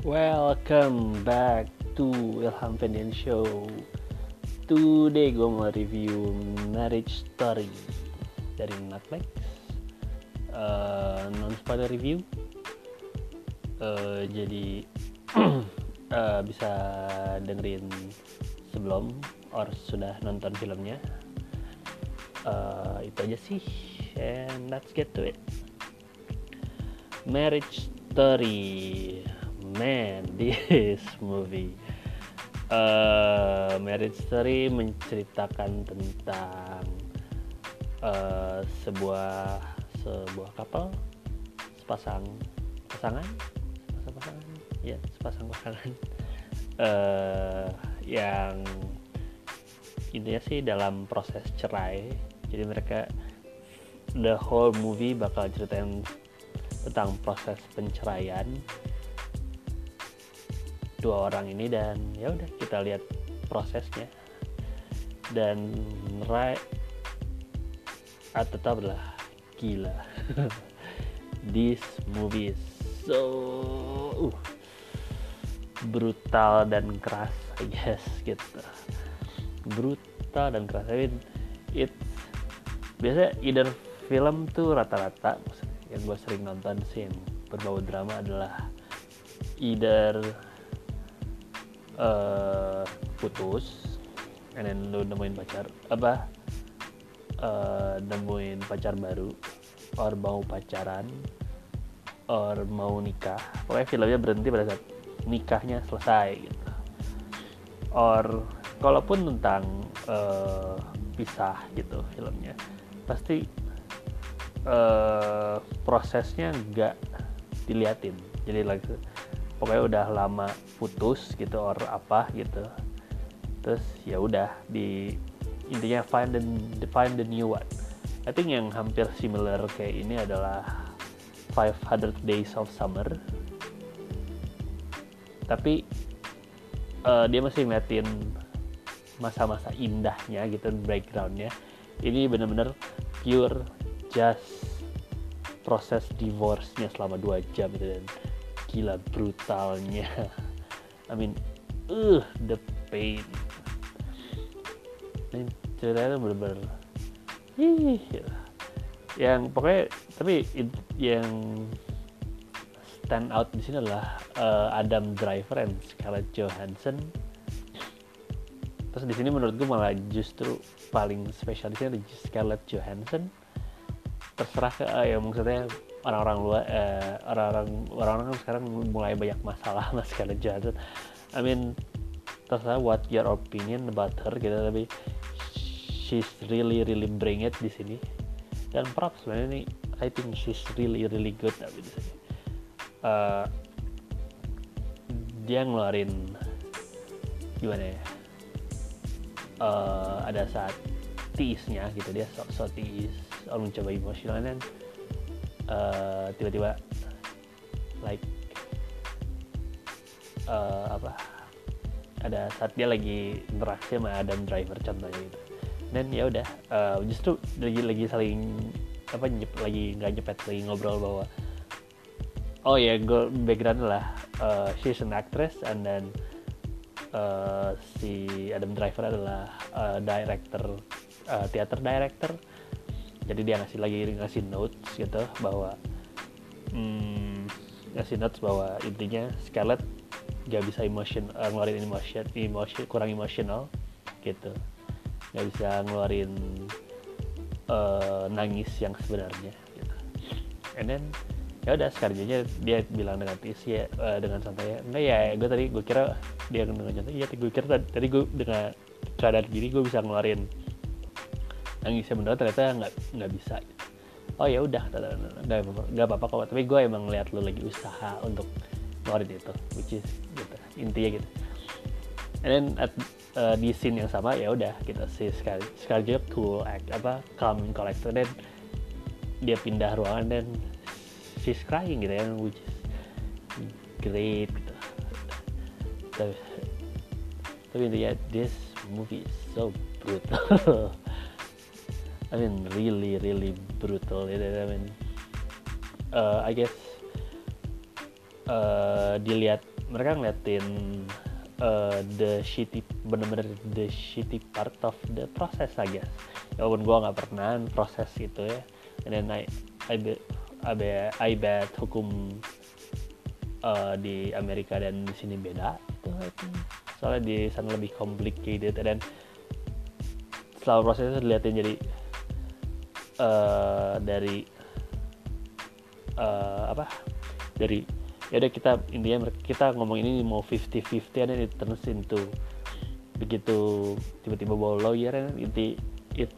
Welcome back to Ilham Pendian Show. Today gue mau review Marriage Story dari Netflix. Uh, non spoiler review. Uh, jadi uh, bisa dengerin sebelum or sudah nonton filmnya. Uh, itu aja sih. And let's get to it. Marriage Story man this movie. Uh, Marriage Story menceritakan tentang uh, sebuah sebuah couple sepasang pasangan sepasang pasangan ya sepasang pasangan uh, yang intinya sih dalam proses cerai. Jadi mereka the whole movie bakal ceritain tentang proses penceraian dua orang ini dan ya udah kita lihat prosesnya. Dan right ah, tetaplah gila. This movie is so uh, brutal dan keras I guess gitu. Brutal dan keras. I mean, it biasanya either film tuh rata-rata yang gue sering nonton sih yang berbau drama adalah either uh, putus and then lu nemuin pacar apa uh, nemuin pacar baru or mau pacaran or mau nikah. Pokoknya filmnya berhenti pada saat nikahnya selesai gitu. Or kalaupun tentang uh, pisah gitu filmnya pasti uh, prosesnya nggak diliatin. Jadi lagi pokoknya udah lama putus gitu or apa gitu. Terus ya udah di intinya find the find the new one. I think yang hampir similar kayak ini adalah 500 Days of Summer. Tapi uh, dia masih ngeliatin masa-masa indahnya gitu backgroundnya. Ini bener-bener pure just proses divorce-nya selama dua jam gitu dan gila brutalnya. I mean uh the pain. Ini ceritanya bener-bener yang pokoknya tapi it, yang stand out di sini adalah uh, Adam Driver and Scarlett Johansson. Terus di sini menurut gue malah justru paling spesial di sini Scarlett Johansson. Terserah ke uh, ya maksudnya orang-orang luar eh, orang-orang orang-orang kan sekarang mulai banyak masalah mas Scarlett Johansson I mean terserah what your opinion about her gitu tapi she's really really bring it di sini. Dan props sebenarnya ini I think she's really really good tapi di sini. Uh, dia ngeluarin gimana ya? Uh, ada saat tiisnya gitu dia sok sok tiis orang mencoba emosional dan uh, tiba-tiba like uh, apa ada saat dia lagi interaksi sama Adam Driver contohnya gitu. Dan ya udah uh, justru lagi lagi saling apa nyep, lagi nggak nyepet lagi ngobrol bahwa oh ya yeah, gue background lah uh, she's an actress and then uh, si Adam Driver adalah uh, director uh, theater director jadi dia ngasih lagi ngasih notes gitu bahwa hmm, ngasih notes bahwa intinya Scarlett gak bisa emotion uh, ngeluarin emotion, emotion kurang emosional gitu gak bisa ngeluarin uh, nangis yang sebenarnya gitu. and then ya udah sekarang dia bilang dengan isi ya, uh, dengan santai enggak ya gue tadi gue kira dia dengan santai iya gue kira tadi gue dengan keadaan gini gue bisa ngeluarin nangisnya beneran ternyata nggak nggak bisa. Oh ya udah nggak apa-apa kok. Tapi gue emang ngeliat lu lagi usaha untuk ngeluarin itu which is gitu intinya gitu. And then at, uh, di scene yang sama ya udah kita gitu, si sekali juga cool act apa calm and collected. Dan dia pindah ruangan dan she's crying gitu ya which is great gitu. Tapi tapi intinya this movie is so brutal I mean really really brutal. I mean uh, I guess uh, dilihat mereka ngeliatin uh, the shitty bener-bener the shitty part of the process I guess. Ya walaupun gue nggak pernah proses itu ya. And then I I bet, I bet, I bet hukum uh, di Amerika dan di sini beda soalnya di sana lebih complicated. Dan selama proses itu dilihatin jadi uh, dari uh, apa? Dari ya udah kita intinya kita ngomong ini mau 50-50 and then it turns into begitu tiba-tiba bawa lawyer and inti it's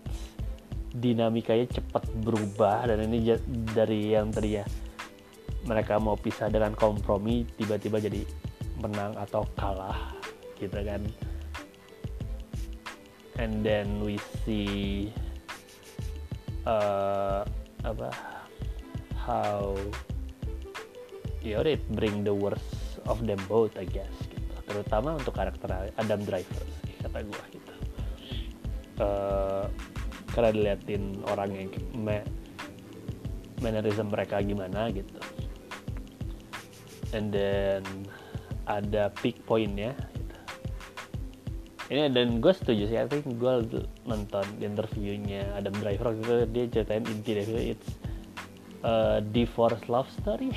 dinamikanya cepat berubah dan ini dari yang tadi ya mereka mau pisah dengan kompromi tiba-tiba jadi menang atau kalah gitu kan. And then we see uh, apa how ya udah bring the worst of them both I guess gitu terutama untuk karakter Adam Driver sih kata gue gitu uh, karena diliatin orang yang me mannerism mereka gimana gitu and then ada peak pointnya. Ini dan gue setuju sih I think gue nonton interviewnya Adam Driver gitu dia ceritain inti dari it's a divorce love story.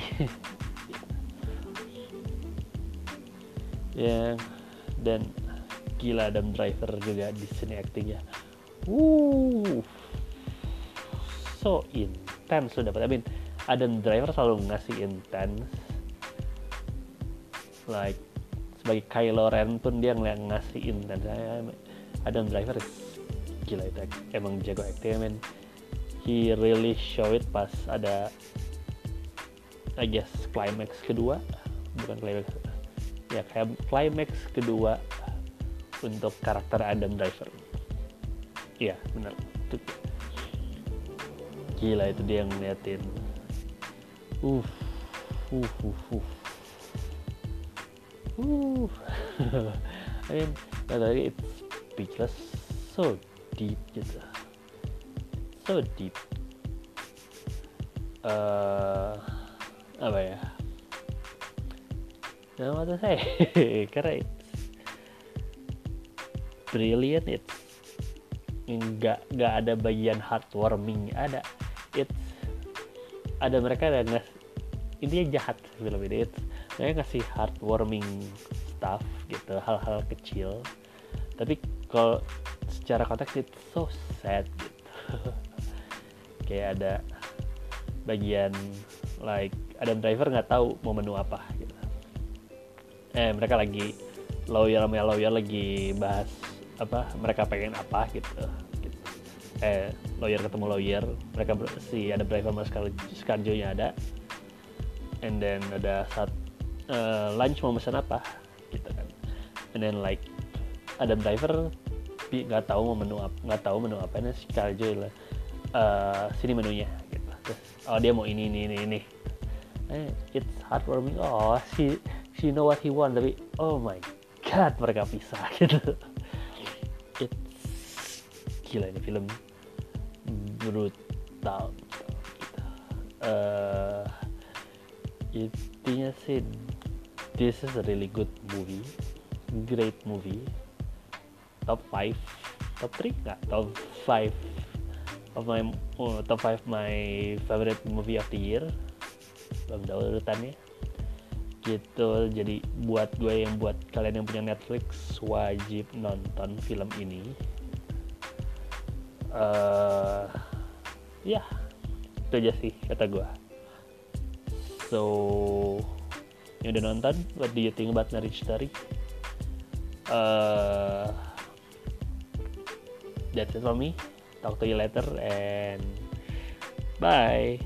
Ya dan gila Adam Driver juga di sini aktingnya uh so intense sudah dapat I mean Adam Driver selalu ngasih intense like sebagai Kylo Ren pun dia ng ngasih intense Adam Driver gila itu emang jago acting I mean he really show it pas ada I guess climax kedua bukan climax ya kayak climax kedua untuk karakter Adam Driver. Iya benar. Itu gila itu dia yang ngeliatin. Uh uh uh uh uh I mean tadi it's speechless so deep gitu so deep. Uh, apa ya? Nah, what saya karena it's brilliant it's nggak nggak ada bagian heartwarming ada it's ada mereka ada intinya jahat film ini it's mereka ngasih heartwarming stuff gitu hal-hal kecil. Tapi kalau secara konteks it's so sad gitu. Kayak ada bagian like Adam Driver nggak tahu mau menu apa gitu. Eh mereka lagi lawyer sama lawyer lagi bahas apa mereka pengen apa gitu, gitu. eh lawyer ketemu lawyer mereka si ada driver sama Scarjo nya ada. And then ada saat uh, lunch mau pesan apa? Gitu kan. And then like ada driver nggak tahu mau menu apa nggak tahu menu apa ini Scarjo lah. Uh, sini menunya gitu. Terus oh dia mau ini ini ini ini. Eh, it's heartwarming. Oh si she know what he want. Tapi oh my god mereka pisah gitu. It's gila ini film. Brutal gitu. uh, intinya sih this is a really good movie. Great movie. Top 5 top 3 nggak top 5 of my oh, top 5 my favorite movie of the year. Belum tahu urutannya. Gitu. Jadi buat gue yang buat kalian yang punya Netflix wajib nonton film ini. Uh, ya. Itu aja sih kata gue. So yang udah nonton what do you think about Marriage Story? Uh, that's it for me. Talk to you later and bye